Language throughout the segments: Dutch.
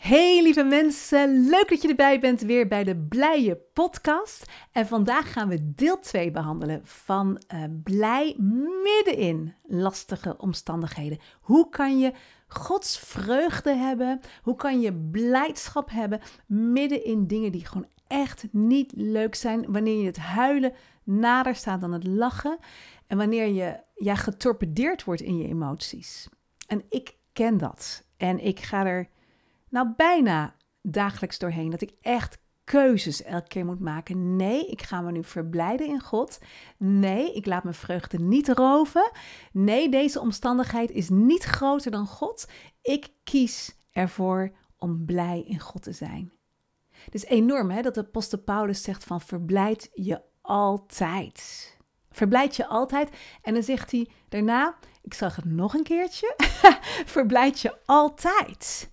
Hey lieve mensen, leuk dat je erbij bent weer bij de Blije Podcast. En vandaag gaan we deel 2 behandelen van uh, blij midden in lastige omstandigheden. Hoe kan je Gods vreugde hebben? Hoe kan je blijdschap hebben midden in dingen die gewoon echt niet leuk zijn? Wanneer je het huilen nader staat dan het lachen en wanneer je ja, getorpedeerd wordt in je emoties. En ik ken dat en ik ga er nou bijna dagelijks doorheen. Dat ik echt keuzes elke keer moet maken. Nee, ik ga me nu verblijden in God. Nee, ik laat mijn vreugde niet roven. Nee, deze omstandigheid is niet groter dan God. Ik kies ervoor om blij in God te zijn. Het is enorm hè, dat de apostel Paulus zegt van verblijd je altijd. Verblijd je altijd. En dan zegt hij daarna, ik zag het nog een keertje, verblijd je altijd.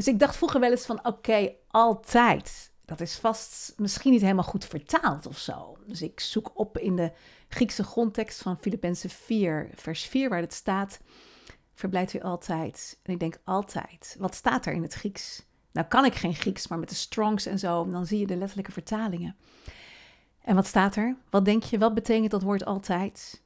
Dus ik dacht vroeger wel eens van oké, altijd. Dat is vast misschien niet helemaal goed vertaald of zo. Dus ik zoek op in de Griekse grondtekst van Filippenzen 4, vers 4, waar het staat: Verblijft u altijd. En ik denk altijd. Wat staat er in het Grieks? Nou kan ik geen Grieks, maar met de strongs en zo, dan zie je de letterlijke vertalingen. En wat staat er? Wat denk je? Wat betekent dat woord altijd?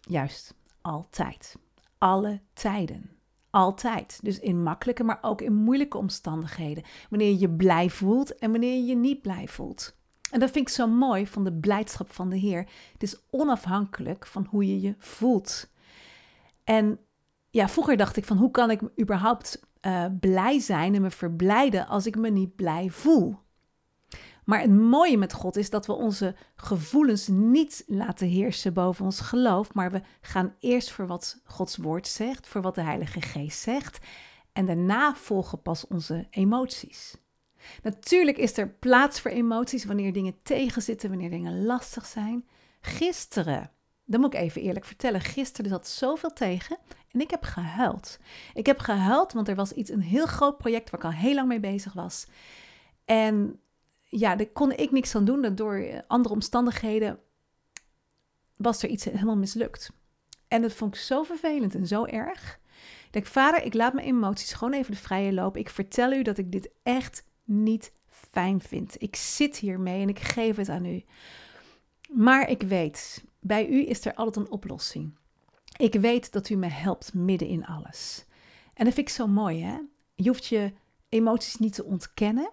Juist, altijd. Alle tijden. Altijd. Dus in makkelijke, maar ook in moeilijke omstandigheden. Wanneer je blij voelt en wanneer je je niet blij voelt. En dat vind ik zo mooi van de blijdschap van de Heer. Het is onafhankelijk van hoe je je voelt. En ja, vroeger dacht ik van hoe kan ik überhaupt uh, blij zijn en me verblijden als ik me niet blij voel? Maar het mooie met God is dat we onze gevoelens niet laten heersen boven ons geloof, maar we gaan eerst voor wat Gods woord zegt, voor wat de Heilige Geest zegt, en daarna volgen pas onze emoties. Natuurlijk is er plaats voor emoties wanneer dingen tegenzitten, wanneer dingen lastig zijn. Gisteren, dat moet ik even eerlijk vertellen, gisteren zat zoveel tegen en ik heb gehuild. Ik heb gehuild, want er was iets, een heel groot project waar ik al heel lang mee bezig was. En ja, daar kon ik niks aan doen. Dat door eh, andere omstandigheden was er iets helemaal mislukt. En dat vond ik zo vervelend en zo erg. Ik denk, vader, ik laat mijn emoties gewoon even de vrije loop. Ik vertel u dat ik dit echt niet fijn vind. Ik zit hiermee en ik geef het aan u. Maar ik weet, bij u is er altijd een oplossing. Ik weet dat u me helpt midden in alles. En dat vind ik zo mooi, hè? Je hoeft je emoties niet te ontkennen,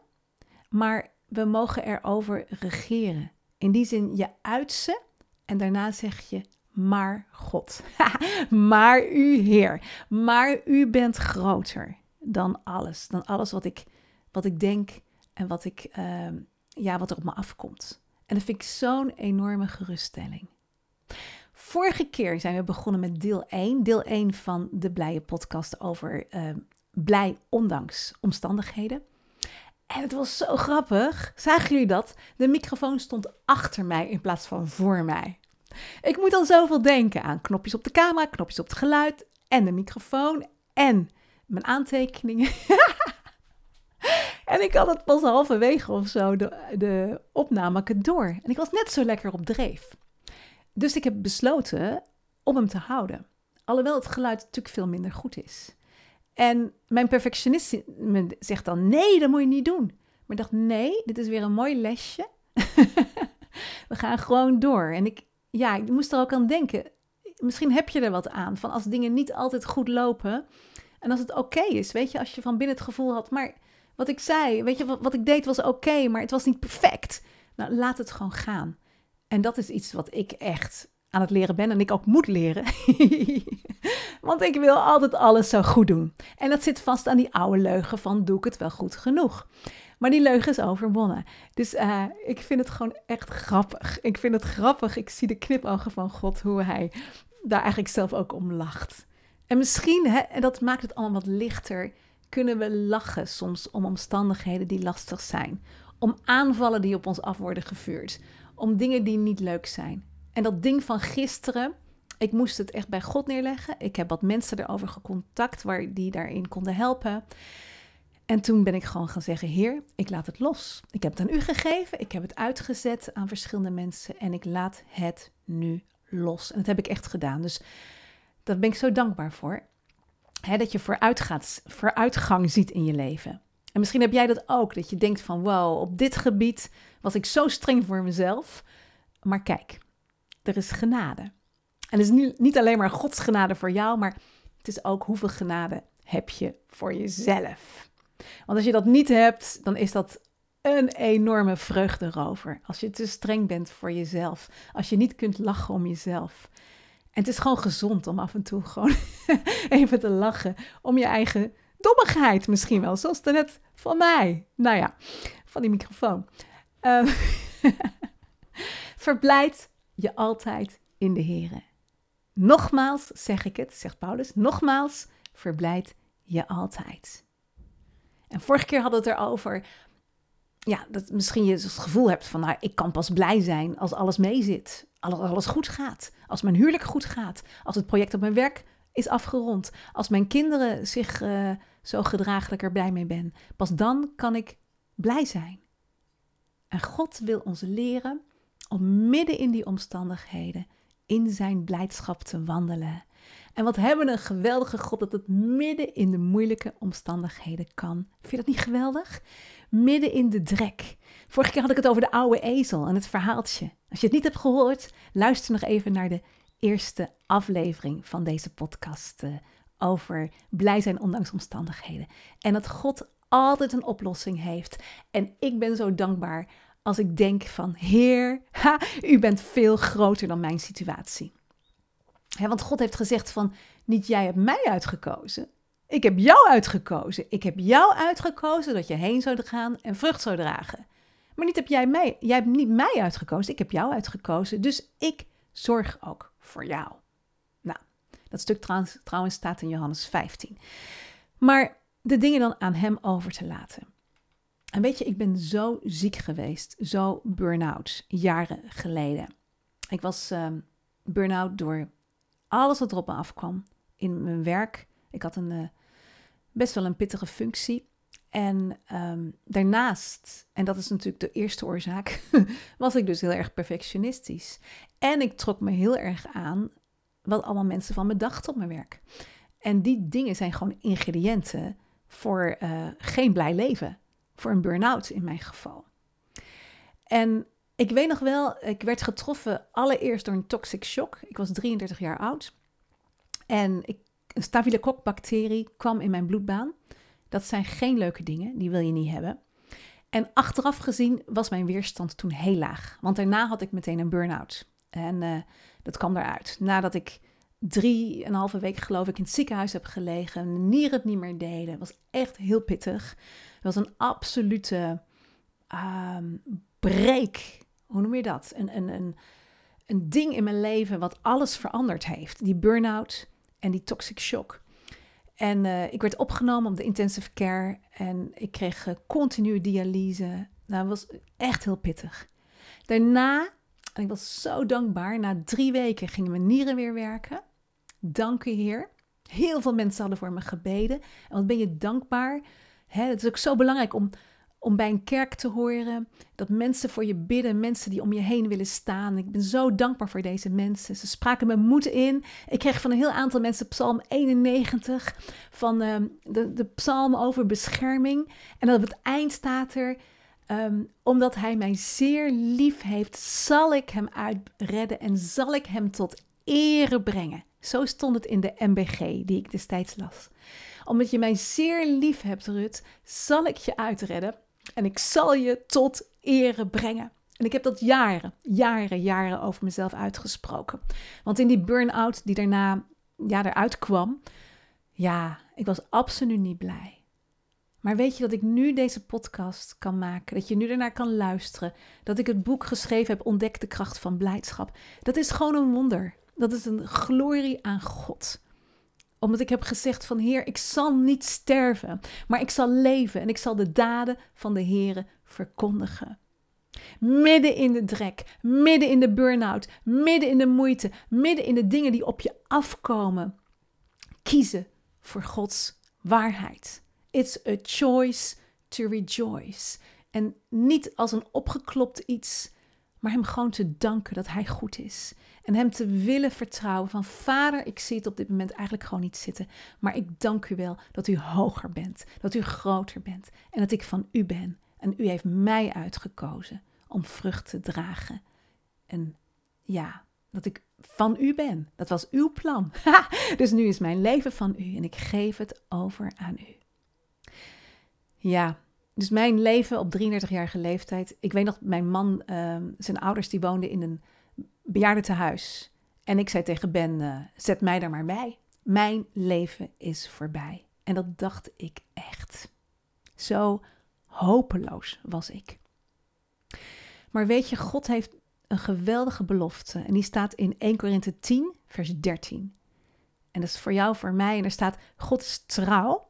maar we mogen erover regeren. In die zin, je uit ze en daarna zeg je, maar God. maar u Heer. Maar u bent groter dan alles. Dan alles wat ik, wat ik denk en wat, ik, uh, ja, wat er op me afkomt. En dat vind ik zo'n enorme geruststelling. Vorige keer zijn we begonnen met deel 1. Deel 1 van de Blije podcast over uh, blij ondanks omstandigheden. En het was zo grappig. Zagen jullie dat? De microfoon stond achter mij in plaats van voor mij. Ik moet al zoveel denken aan knopjes op de camera, knopjes op het geluid en de microfoon en mijn aantekeningen. en ik had het pas halverwege of zo, de, de opname, ik door. En ik was net zo lekker op dreef. Dus ik heb besloten om hem te houden. Alhoewel het geluid natuurlijk veel minder goed is. En mijn perfectionist zegt dan: nee, dat moet je niet doen. Maar ik dacht: nee, dit is weer een mooi lesje. We gaan gewoon door. En ik, ja, ik moest er ook aan denken. Misschien heb je er wat aan van als dingen niet altijd goed lopen. En als het oké is, weet je, als je van binnen het gevoel had, maar wat ik zei, weet je, wat, ik deed was oké, maar het was niet perfect. Nou, laat het gewoon gaan. En dat is iets wat ik echt aan het leren ben en ik ook moet leren. Want ik wil altijd alles zo goed doen. En dat zit vast aan die oude leugen van doe ik het wel goed genoeg. Maar die leugen is overwonnen. Dus uh, ik vind het gewoon echt grappig. Ik vind het grappig. Ik zie de knipogen van God, hoe hij daar eigenlijk zelf ook om lacht. En misschien, hè, en dat maakt het allemaal wat lichter, kunnen we lachen soms om omstandigheden die lastig zijn. om aanvallen die op ons af worden gevuurd, om dingen die niet leuk zijn. En dat ding van gisteren, ik moest het echt bij God neerleggen. Ik heb wat mensen erover gecontact waar die daarin konden helpen. En toen ben ik gewoon gaan zeggen: Heer, ik laat het los. Ik heb het aan u gegeven, ik heb het uitgezet aan verschillende mensen en ik laat het nu los. En dat heb ik echt gedaan. Dus daar ben ik zo dankbaar voor. dat je vooruitgaat, vooruitgang ziet in je leven. En misschien heb jij dat ook, dat je denkt van wow, op dit gebied was ik zo streng voor mezelf. Maar kijk, er is genade. En het is niet, alleen maar Gods genade voor jou, maar het is ook hoeveel genade heb je voor jezelf. Want als je dat niet hebt, dan is dat een enorme vreugderover. Als je te streng bent voor jezelf. Als je niet kunt lachen om jezelf. En het is gewoon gezond om af en toe gewoon even te lachen om je eigen dommigheid misschien wel. Zoals net van mij. Nou ja, van die microfoon. Uh, verblijd je altijd in de Here. Nogmaals zeg ik het, zegt Paulus, nogmaals, verblijd je altijd. En vorige keer hadden we het erover, ja, dat misschien je het gevoel hebt van, nou, ik kan pas blij zijn als alles meezit, als alles goed gaat, als mijn huwelijk goed gaat, als het project op mijn werk is afgerond, als mijn kinderen zich uh, zo gedragen er blij mee ben. Pas dan kan ik blij zijn. En God wil ons leren om midden in die omstandigheden in zijn blijdschap te wandelen. En wat hebben we een geweldige God dat het midden in de moeilijke omstandigheden kan. Vind je dat niet geweldig? Midden in de drek. Vorige keer had ik het over de oude ezel en het verhaaltje. Als je het niet hebt gehoord, luister nog even naar de eerste aflevering van deze podcast uh, over blij zijn ondanks omstandigheden. En dat God altijd een oplossing heeft. En ik ben zo dankbaar als ik denk van Heer, u bent veel groter dan mijn situatie. want God heeft gezegd van niet jij hebt mij uitgekozen. Ik heb jou uitgekozen. Ik heb jou uitgekozen dat je heen zou gaan en vrucht zou dragen. Maar niet heb jij mij, jij hebt niet mij uitgekozen. Ik heb jou uitgekozen. Dus ik zorg ook voor jou. Nou, dat stuk trouwens staat in Johannes 15. Maar de dingen dan aan hem over te laten. En weet je, ik ben zo ziek geweest, zo burn-out, jaren geleden. Ik was uh, burn-out door alles wat erop me afkwam in mijn werk. Ik had een, uh, best wel een pittige functie. En um, daarnaast, en dat is natuurlijk de eerste oorzaak, was ik dus heel erg perfectionistisch. En ik trok me heel erg aan wat allemaal mensen van me dachten op mijn werk. En die dingen zijn gewoon ingrediënten voor uh, geen blij leven voor een burn-out in mijn geval. En ik weet nog wel, ik werd getroffen allereerst door een toxic shock. Ik was 33 jaar oud. En ik, een staphylococcus-bacterie kwam in mijn bloedbaan. Dat zijn geen leuke dingen, die wil je niet hebben. En achteraf gezien was mijn weerstand toen heel laag. Want daarna had ik meteen een burn-out. En uh, dat kwam eruit. Nadat ik drie en een halve week geloof ik in het ziekenhuis heb gelegen. Nieren het niet meer deden. was echt heel pittig. Was een absolute um, break. Hoe noem je dat? Een, een, een, een ding in mijn leven wat alles veranderd heeft. Die burn-out en die toxic shock. En uh, ik werd opgenomen op de intensive care en ik kreeg uh, continue dialyse. Nou, dat was echt heel pittig. Daarna, en ik was zo dankbaar, na drie weken gingen mijn nieren weer werken. Dank u Heer. Heel veel mensen hadden voor me gebeden. En wat ben je dankbaar Hè, het is ook zo belangrijk om, om bij een kerk te horen dat mensen voor je bidden, mensen die om je heen willen staan. Ik ben zo dankbaar voor deze mensen. Ze spraken me moed in. Ik kreeg van een heel aantal mensen Psalm 91 van uh, de, de psalm over bescherming. En dan op het eind staat er. Um, omdat hij mij zeer lief heeft, zal ik hem uitredden en zal ik hem tot ere brengen. Zo stond het in de MBG die ik destijds las omdat je mij zeer lief hebt, Rut, zal ik je uitredden en ik zal je tot ere brengen. En ik heb dat jaren, jaren, jaren over mezelf uitgesproken. Want in die burn-out die daarna ja, eruit kwam, ja, ik was absoluut niet blij. Maar weet je dat ik nu deze podcast kan maken, dat je nu ernaar kan luisteren, dat ik het boek geschreven heb, Ontdek de kracht van blijdschap. Dat is gewoon een wonder. Dat is een glorie aan God. Omdat ik heb gezegd van Heer, ik zal niet sterven, maar ik zal leven en ik zal de daden van de Heer verkondigen. Midden in de drek, midden in de burn-out, midden in de moeite, midden in de dingen die op je afkomen. Kiezen voor Gods waarheid. It's a choice to rejoice. En niet als een opgeklopt iets, maar hem gewoon te danken dat hij goed is. En hem te willen vertrouwen van Vader, ik zie het op dit moment eigenlijk gewoon niet zitten. Maar ik dank u wel dat u hoger bent, dat u groter bent en dat ik van u ben. En u heeft mij uitgekozen om vrucht te dragen. En ja, dat ik van u ben. Dat was uw plan. dus nu is mijn leven van u en ik geef het over aan u. Ja, dus mijn leven op 33-jarige leeftijd. Ik weet nog, mijn man, ehm, zijn ouders, die woonden in een bejaardentehuis. En ik zei tegen Ben, uh, zet mij daar maar bij. Mijn leven is voorbij. En dat dacht ik echt. Zo hopeloos was ik. Maar weet je, God heeft een geweldige belofte. En die staat in 1 Korinthe 10, vers 13. En dat is voor jou, voor mij. En er staat: God is trouw.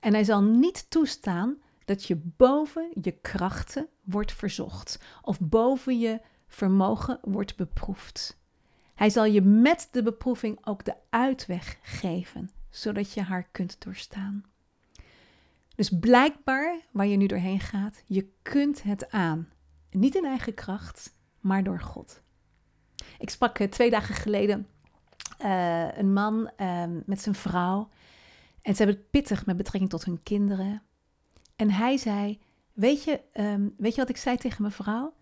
En hij zal niet toestaan dat je boven je krachten wordt verzocht. Of boven je vermogen wordt beproefd. Hij zal je met de beproeving ook de uitweg geven, zodat je haar kunt doorstaan. Dus blijkbaar, waar je nu doorheen gaat, je kunt het aan. Niet in eigen kracht, maar door God. Ik sprak eh, twee dagen geleden uh, een man uh, met zijn vrouw. En ze hebben het pittig met betrekking tot hun kinderen. En hij zei: Weet je, um, weet je wat ik zei tegen mijn vrouw?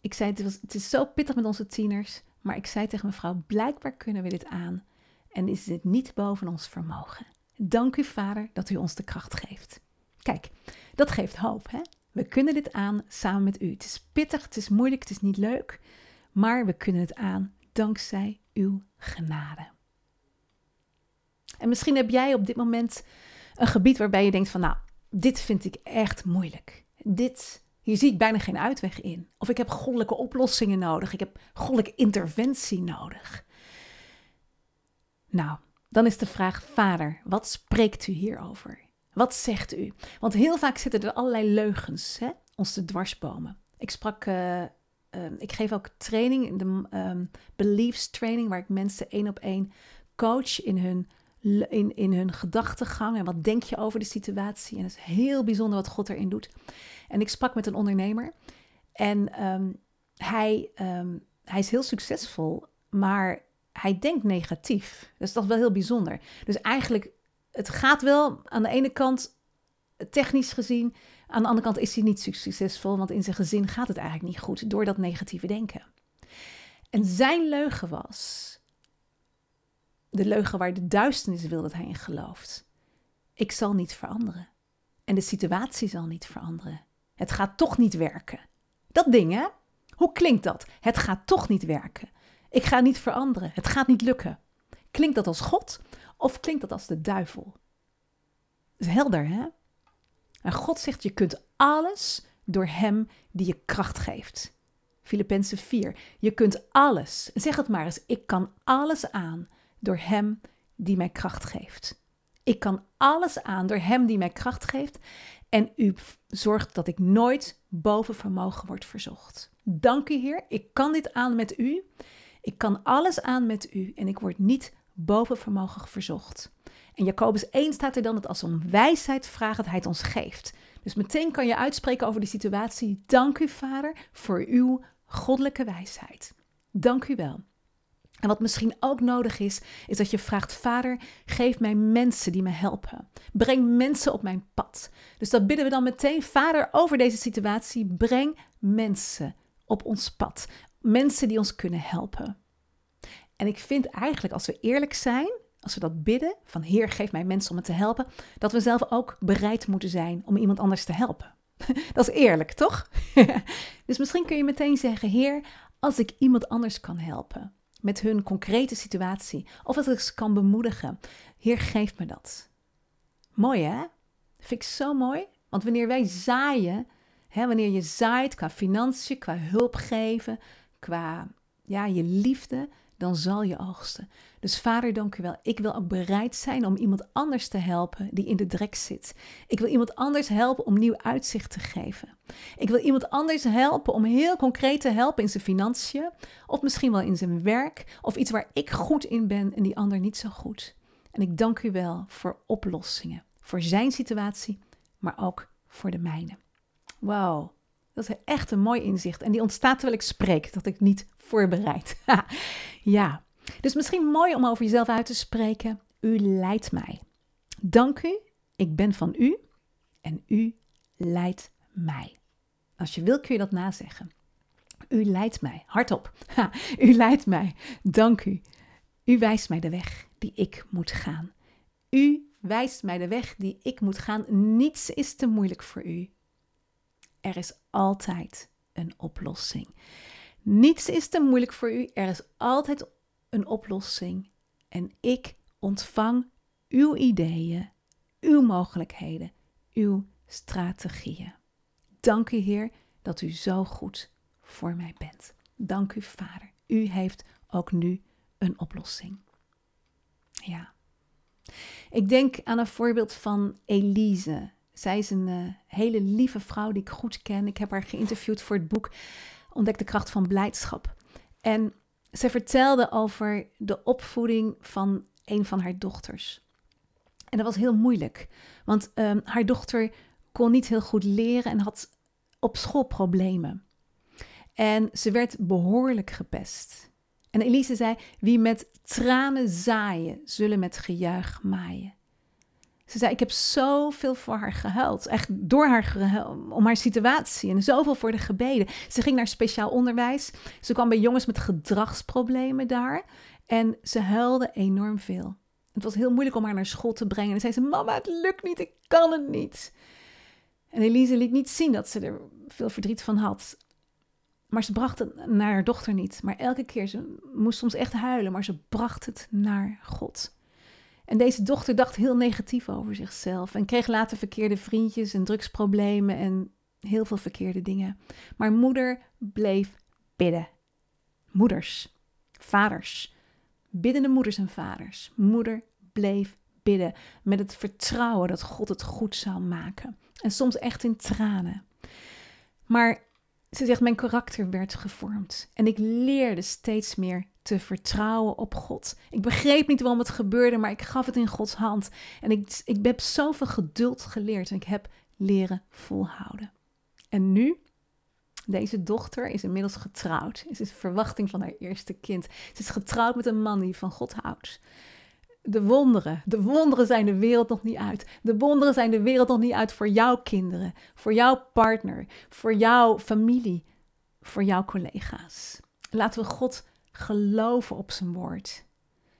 Ik zei: het is zo pittig met onze tieners. Maar ik zei tegen mijn vrouw: Blijkbaar kunnen we dit aan. En is dit niet boven ons vermogen. Dank u, Vader, dat u ons de kracht geeft. Kijk, dat geeft hoop. Hè? We kunnen dit aan samen met u. Het is pittig, het is moeilijk, het is niet leuk, maar we kunnen het aan dankzij uw genade. En misschien heb jij op dit moment een gebied waarbij je denkt van nou, dit vind ik echt moeilijk. Dit, hier zie ik bijna geen uitweg in. Of ik heb goddelijke oplossingen nodig. Ik heb goddelijke interventie nodig. Nou, dan is de vraag, Vader, wat spreekt u hierover? Wat zegt u? Want heel vaak zitten er allerlei leugens hè, ons te dwarsbomen. Ik sprak, uh, uh, ik geef ook training, de um, beliefs training, waar ik mensen één op één coach in hun, in, in hun gedachtegang en wat denk je over de situatie. En het is heel bijzonder wat God erin doet. En ik sprak met een ondernemer en um, hij, um, hij is heel succesvol, maar hij denkt negatief. Dus dat is wel heel bijzonder. Dus eigenlijk het gaat wel aan de ene kant technisch gezien. Aan de andere kant is hij niet succesvol, want in zijn gezin gaat het eigenlijk niet goed door dat negatieve denken. En zijn leugen was de leugen waar de duisternis wil dat hij in gelooft. Ik zal niet veranderen. En de situatie zal niet veranderen. Het gaat toch niet werken. Dat ding, hè? Hoe klinkt dat? Het gaat toch niet werken. Ik ga niet veranderen. Het gaat niet lukken. Klinkt dat als God of klinkt dat als de duivel? Dat is helder, hè? En God zegt, je kunt alles door Hem die je kracht geeft. Filippenzen 4. Je kunt alles. Zeg het maar eens. Ik kan alles aan door Hem die mij kracht geeft. Ik kan alles aan door Hem die mij kracht geeft. En u zorgt dat ik nooit boven vermogen word verzocht. Dank u, Heer. Ik kan dit aan met u. Ik kan alles aan met u en ik word niet boven vermogen verzocht. En Jacobus 1 staat er dan dat als om wijsheid vraagt, dat hij het ons geeft. Dus meteen kan je uitspreken over de situatie. Dank u, Vader, voor uw goddelijke wijsheid. Dank u wel. En wat misschien ook nodig is, is dat je vraagt: Vader, geef mij mensen die me helpen. Breng mensen op mijn pad. Dus dat bidden we dan meteen, Vader, over deze situatie. Breng mensen op ons pad. Mensen die ons kunnen helpen. En ik vind eigenlijk, als we eerlijk zijn, als we dat bidden, van Heer, geef mij mensen om me te helpen, dat we zelf ook bereid moeten zijn om iemand anders te helpen. Dat is eerlijk, toch? dus misschien kun je meteen zeggen, Heer, als ik iemand anders kan helpen met hun concrete situatie, of als ik ze kan bemoedigen, Heer, geef me dat. Mooi hè? Dat vind ik zo mooi. Want wanneer wij zaaien, hè, wanneer je zaait qua financiën, qua hulp geven, qua ja, je liefde, dan zal je oogsten. Dus vader, dank u wel. Ik wil ook bereid zijn om iemand anders te helpen die in de drek zit. Ik wil iemand anders helpen om nieuw uitzicht te geven. Ik wil iemand anders helpen om heel concreet te helpen in zijn financiën. Of misschien wel in zijn werk. Of iets waar ik goed in ben en die ander niet zo goed. En ik dank u wel voor oplossingen. Voor zijn situatie, maar ook voor de mijne. Wauw, dat is echt een mooi inzicht. En die ontstaat terwijl ik spreek, dat ik niet voorbereid. ja, dus misschien mooi om over jezelf uit te spreken. U leidt mij. Dank u, ik ben van u en u leidt mij. Als je wil kun je dat nazeggen. U leidt mij. Hardop. u leidt mij. Dank u. U wijst mij de weg die ik moet gaan. U wijst mij de weg die ik moet gaan. Niets is te moeilijk voor u. Er is altijd een oplossing. Niets is te moeilijk voor u. Er is altijd een oplossing. En ik ontvang uw ideeën, uw mogelijkheden, uw strategieën. Dank u, Heer, dat u zo goed voor mij bent. Dank u, Vader. U heeft ook nu een oplossing. Ja. Ik denk aan een voorbeeld van Elise. Zij is een uh, hele lieve vrouw die ik goed ken. Ik heb haar geïnterviewd voor het boek Ontdek de kracht van blijdschap. En ze vertelde over de opvoeding van een van haar dochters. En dat was heel moeilijk, want um, haar dochter kon niet heel goed leren en had op school problemen. En ze werd behoorlijk gepest. En Elise zei: Wie met tranen zaaien, zullen met gejuich maaien. Ze zei: Ik heb zoveel voor haar gehuild. Echt door haar om haar situatie. En zoveel voor de gebeden. Ze ging naar speciaal onderwijs. Ze kwam bij jongens met gedragsproblemen daar. En ze huilde enorm veel. Het was heel moeilijk om haar naar school te brengen. En zei ze: Mama, het lukt niet. Ik kan het niet. En Elise liet niet zien dat ze er veel verdriet van had. Maar ze bracht het naar haar dochter niet. Maar elke keer, ze moest soms echt huilen, maar ze bracht het naar God. En deze dochter dacht heel negatief over zichzelf en kreeg later verkeerde vriendjes en drugsproblemen en heel veel verkeerde dingen. Maar moeder bleef bidden. Moeders, vaders, biddende moeders en vaders. Moeder bleef bidden met het vertrouwen dat God het goed zou maken. En soms echt in tranen. Maar ze zegt, mijn karakter werd gevormd en ik leerde steeds meer te vertrouwen op God. Ik begreep niet waarom het gebeurde, maar ik gaf het in Gods hand. En ik, ik heb zoveel geduld geleerd en ik heb leren volhouden. En nu, deze dochter is inmiddels getrouwd. Is het verwachting van haar eerste kind. Ze is getrouwd met een man die van God houdt. De wonderen, de wonderen zijn de wereld nog niet uit. De wonderen zijn de wereld nog niet uit voor jouw kinderen, voor jouw partner, voor jouw familie, voor jouw collega's. Laten we God geloven op zijn woord.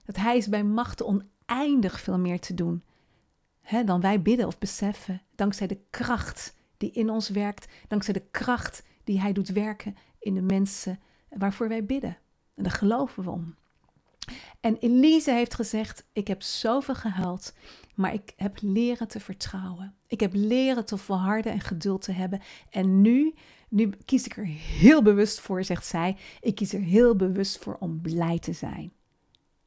Dat Hij is bij machten oneindig veel meer te doen hè, dan wij bidden of beseffen. Dankzij de kracht die in ons werkt, dankzij de kracht die Hij doet werken in de mensen waarvoor wij bidden. En daar geloven we om. En Elise heeft gezegd: Ik heb zoveel gehuild, maar ik heb leren te vertrouwen. Ik heb leren te volharden en geduld te hebben. En nu, nu kies ik er heel bewust voor, zegt zij. Ik kies er heel bewust voor om blij te zijn.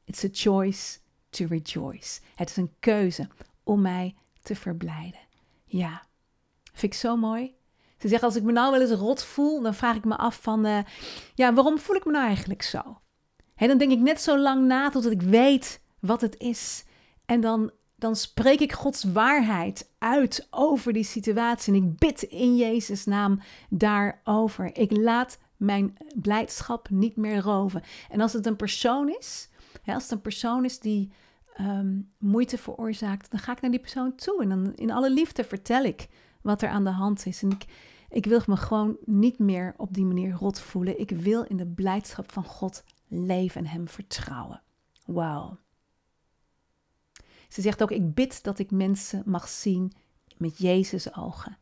It's a choice to rejoice. Het is een keuze om mij te verblijden. Ja, vind ik zo mooi. Ze zegt, als ik me nou wel eens rot voel, dan vraag ik me af van, uh, ja, waarom voel ik me nou eigenlijk zo? En dan denk ik net zo lang na totdat ik weet wat het is. En dan, dan spreek ik Gods waarheid uit over die situatie. En ik bid in Jezus' naam daarover. Ik laat mijn blijdschap niet meer roven. En als het een persoon is, als het een persoon is die ehm, moeite veroorzaakt, dan ga ik naar die persoon toe. En dan in alle liefde vertel ik wat er aan de hand is. En ik, ik wil me gewoon niet meer op die manier rot voelen. Ik wil in de blijdschap van God leven en Hem vertrouwen. Wauw. Ze zegt ook: Ik bid dat ik mensen mag zien met Jezus' ogen.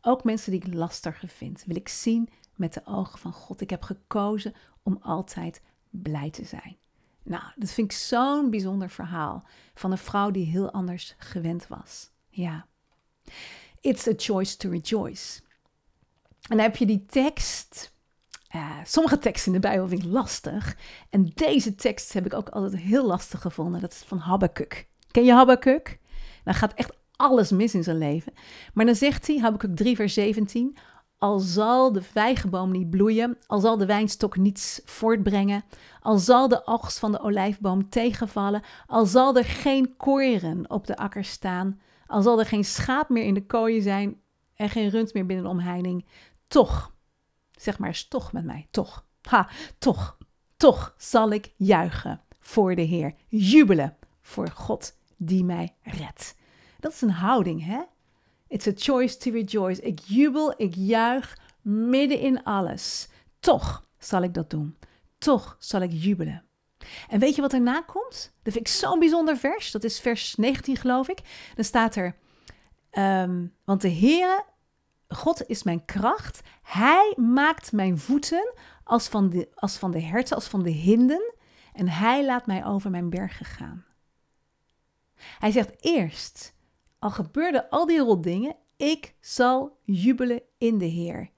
Ook mensen die ik lastiger vind, wil ik zien met de ogen van God. Ik heb gekozen om altijd blij te zijn. Nou, dat vind ik zo'n bijzonder verhaal van een vrouw die heel anders gewend was. Ja. It's a choice to rejoice. En dan heb je die tekst uh, sommige teksten in de Bijbel vind ik lastig. En deze tekst heb ik ook altijd heel lastig gevonden. Dat is van Habakkuk. Ken je Habakkuk? Dan gaat echt alles mis in zijn leven. Maar dan zegt hij, Habakkuk 3 vers 17... Al zal de vijgenboom niet bloeien, al zal de wijnstok niets voortbrengen, al zal de oogst van de olijfboom tegenvallen, al zal er geen koren op de akker staan, al zal er geen schaap meer in de kooien zijn en geen rund meer binnen de omheining, toch, zeg maar eens toch met mij, toch, ha, toch, toch zal ik juichen voor de Heer, jubelen voor God die mij redt. Dat is een houding, hè? It's a choice to rejoice. Ik jubel, ik juich midden in alles. Toch zal ik dat doen. Toch zal ik jubelen. En weet je wat erna komt? Dat vind ik zo'n bijzonder vers. Dat is vers 19, geloof ik. Dan staat er: um, Want de Heere, God is mijn kracht. Hij maakt mijn voeten als van, de, als van de herten, als van de hinden. En hij laat mij over mijn bergen gaan. Hij zegt eerst: al gebeurden al die rotdingen, ik zal jubelen in de Heer.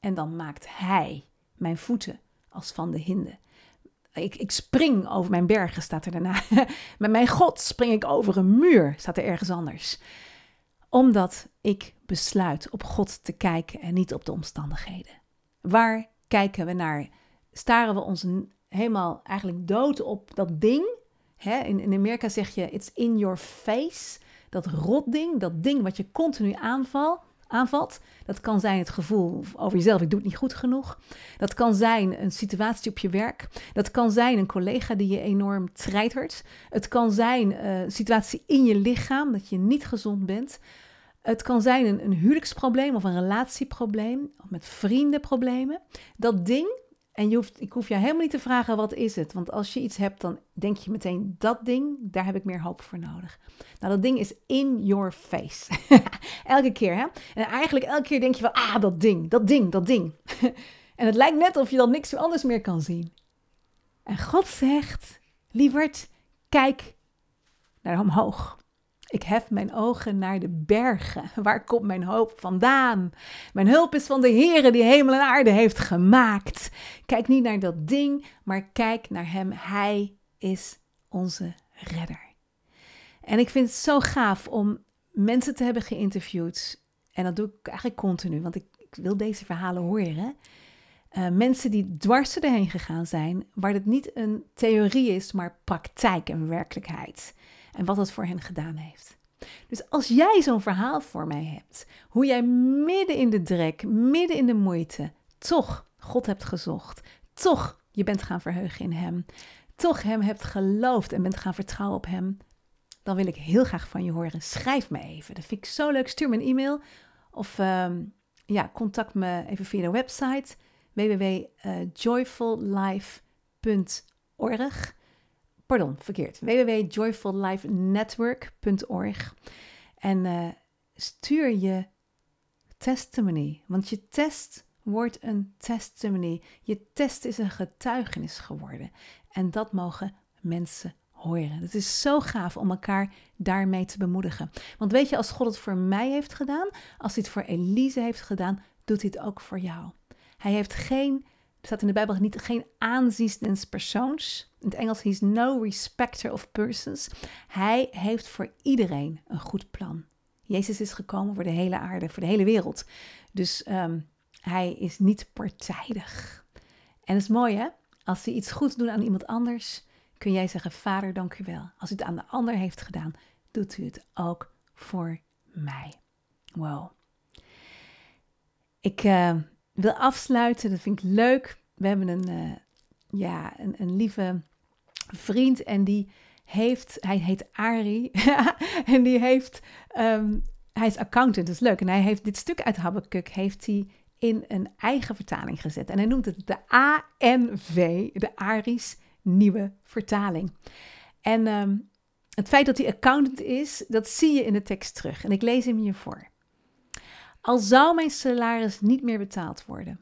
En dan maakt Hij mijn voeten als van de hinden. Ik, ik spring over mijn bergen, staat er daarna. Met mijn God spring ik over een muur, staat er ergens anders. Omdat ik besluit op God te kijken en niet op de omstandigheden. Waar kijken we naar? Staren we ons helemaal eigenlijk dood op dat ding? in, Amerika zeg je, it's in your face dat rotding, dat ding wat je continu aanval, aanvalt. Dat kan zijn het gevoel over jezelf, ik doe het niet goed genoeg. Dat kan zijn een situatie op je werk. Dat kan zijn een collega die je enorm treitert. Het kan zijn eh, een situatie in je lichaam, dat je niet gezond bent. Het kan zijn een, een huwelijksprobleem of een relatieprobleem, of met vriendenproblemen. Dat ding, en je hoeft, ik hoef je helemaal niet te vragen wat is het. Want als je iets hebt, dan denk je meteen dat ding, daar heb ik meer hoop voor nodig. Nou, dat ding is in your face. elke keer, hè? En eigenlijk elke keer denk je van, ah, dat ding, dat ding, dat ding. en het lijkt net of je dan niks anders meer kan zien. En God zegt, lieverd, kijk naar omhoog. Ik hef mijn ogen naar de bergen. Waar komt mijn hoop vandaan? Mijn hulp is van de Heere die hemel en aarde heeft gemaakt. Kijk niet naar dat ding, maar kijk naar Hem. Hij is onze redder. En ik vind het zo gaaf om mensen te hebben geïnterviewd. En dat doe ik eigenlijk continu, want ik, wil deze verhalen horen. Uh, mensen die dwars erheen gegaan zijn, waar het niet een theorie is, maar praktijk en werkelijkheid en wat het voor hen gedaan heeft. Dus als jij zo'n verhaal voor mij hebt, hoe jij midden in de drek, midden in de moeite, toch God hebt gezocht, toch je bent gaan verheugen in Hem, toch Hem hebt geloofd en bent gaan vertrouwen op Hem, dan wil ik heel graag van je horen. Schrijf me even, dat vind ik zo leuk. Stuur me een e-mail of uh, ja, contact me even via de website www.joyfullife.org pardon, verkeerd. www.joyfullifenetwork.org. En uh, stuur je testimony, want je test wordt een testimony. Je test is een getuigenis geworden. En dat mogen mensen horen. Het is zo gaaf om elkaar daarmee te bemoedigen. Want weet je, als God het voor mij heeft gedaan, als hij het voor Elise heeft gedaan, doet hij het ook voor jou. Hij heeft geen er staat in de Bijbel niet geen aanzien persoons. In het Engels, he's no respecter of persons. Hij heeft voor iedereen een goed plan. Jezus is gekomen voor de hele aarde, voor de hele wereld. Dus um, hij is niet partijdig. En het is mooi hè, als hij iets goeds doet aan iemand anders, kun jij zeggen, vader dank u wel. Als u het aan de ander heeft gedaan, doet u het ook voor mij. Wow. Ik... Uh, wil afsluiten. Dat vind ik leuk. We hebben een, uh, ja, een, een, lieve vriend en die heeft, hij heet Ari en die heeft, um, hij is accountant, dat is leuk. En hij heeft dit stuk uit Habakkuk, heeft hij in een eigen vertaling gezet. En hij noemt het de ANV, de Aris Nieuwe Vertaling. En um, het feit dat hij accountant is, dat zie je in de tekst terug. En ik lees hem hier voor. Al zou mijn salaris niet meer betaald worden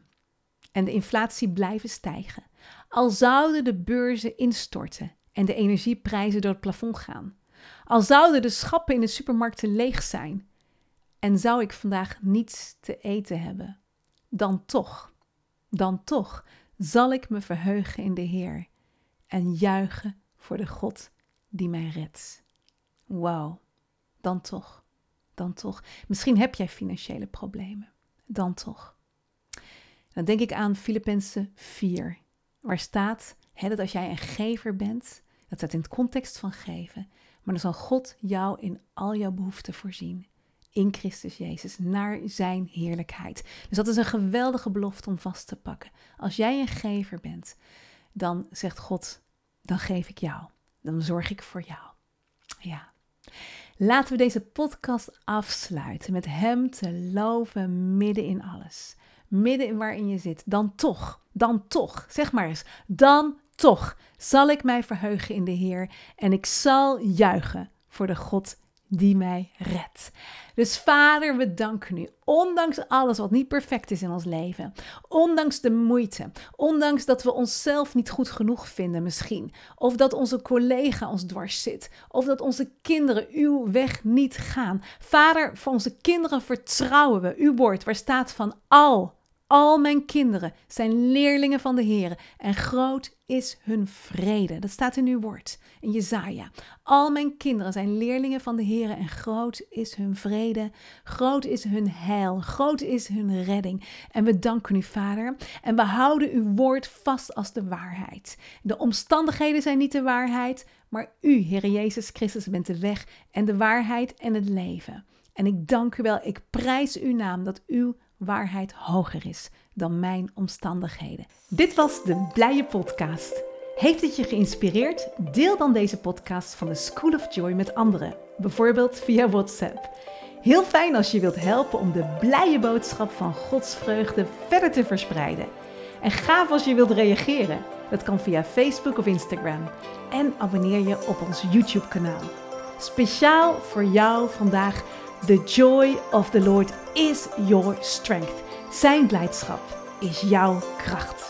en de inflatie blijven stijgen, al zouden de beurzen instorten en de energieprijzen door het plafond gaan, al zouden de schappen in de supermarkten leeg zijn en zou ik vandaag niets te eten hebben, dan toch, dan toch zal ik me verheugen in de Heer en juichen voor de God die mij redt. Wauw, dan toch, dan toch. Misschien heb jij financiële problemen, dan toch. Dan denk ik aan Filippenzen 4, waar staat hè, dat als jij een gever bent, dat staat in het context van geven, maar dan zal God jou in al jouw behoeften voorzien. In Christus Jezus, naar zijn heerlijkheid. Dus dat is een geweldige belofte om vast te pakken. Als jij een gever bent, dan zegt God: dan geef ik jou. Dan zorg ik voor jou. Ja. Laten we deze podcast afsluiten met Hem te loven midden in alles. Midden in waarin je zit. Dan toch, dan toch, zeg maar eens, dan toch zal ik mij verheugen in de Heer en ik zal juichen voor de God die mij redt. Dus Vader, we danken u. Ondanks alles wat niet perfect is in ons leven, ondanks de moeite, ondanks dat we onszelf niet goed genoeg vinden misschien, of dat onze collega ons dwars zit, of dat onze kinderen uw weg niet gaan. Vader, voor onze kinderen vertrouwen we uw woord, waar staat van al al mijn kinderen zijn leerlingen van de Heer en groot is hun vrede. Dat staat in uw woord, in Jezaja. Al mijn kinderen zijn leerlingen van de Heer en groot is hun vrede, groot is hun heil, groot is hun redding. En we danken u, Vader, en we houden uw woord vast als de waarheid. De omstandigheden zijn niet de waarheid, maar u, Heer Jezus Christus, bent de weg en de waarheid en het leven. En ik dank u wel, ik prijs uw naam dat uw waarheid hoger is dan mijn omstandigheden. Dit was de Blije Podcast. Heeft het je geïnspireerd? Deel dan deze podcast van de School of Joy met anderen, bijvoorbeeld via WhatsApp. Heel fijn als je wilt helpen om de blije boodschap van Gods vreugde verder te verspreiden. En gaaf als je wilt reageren. Dat kan via Facebook of Instagram. En abonneer je op ons YouTube-kanaal. Speciaal voor jou vandaag The joy of the Lord is your strength. Zijn blijdschap is jouw kracht.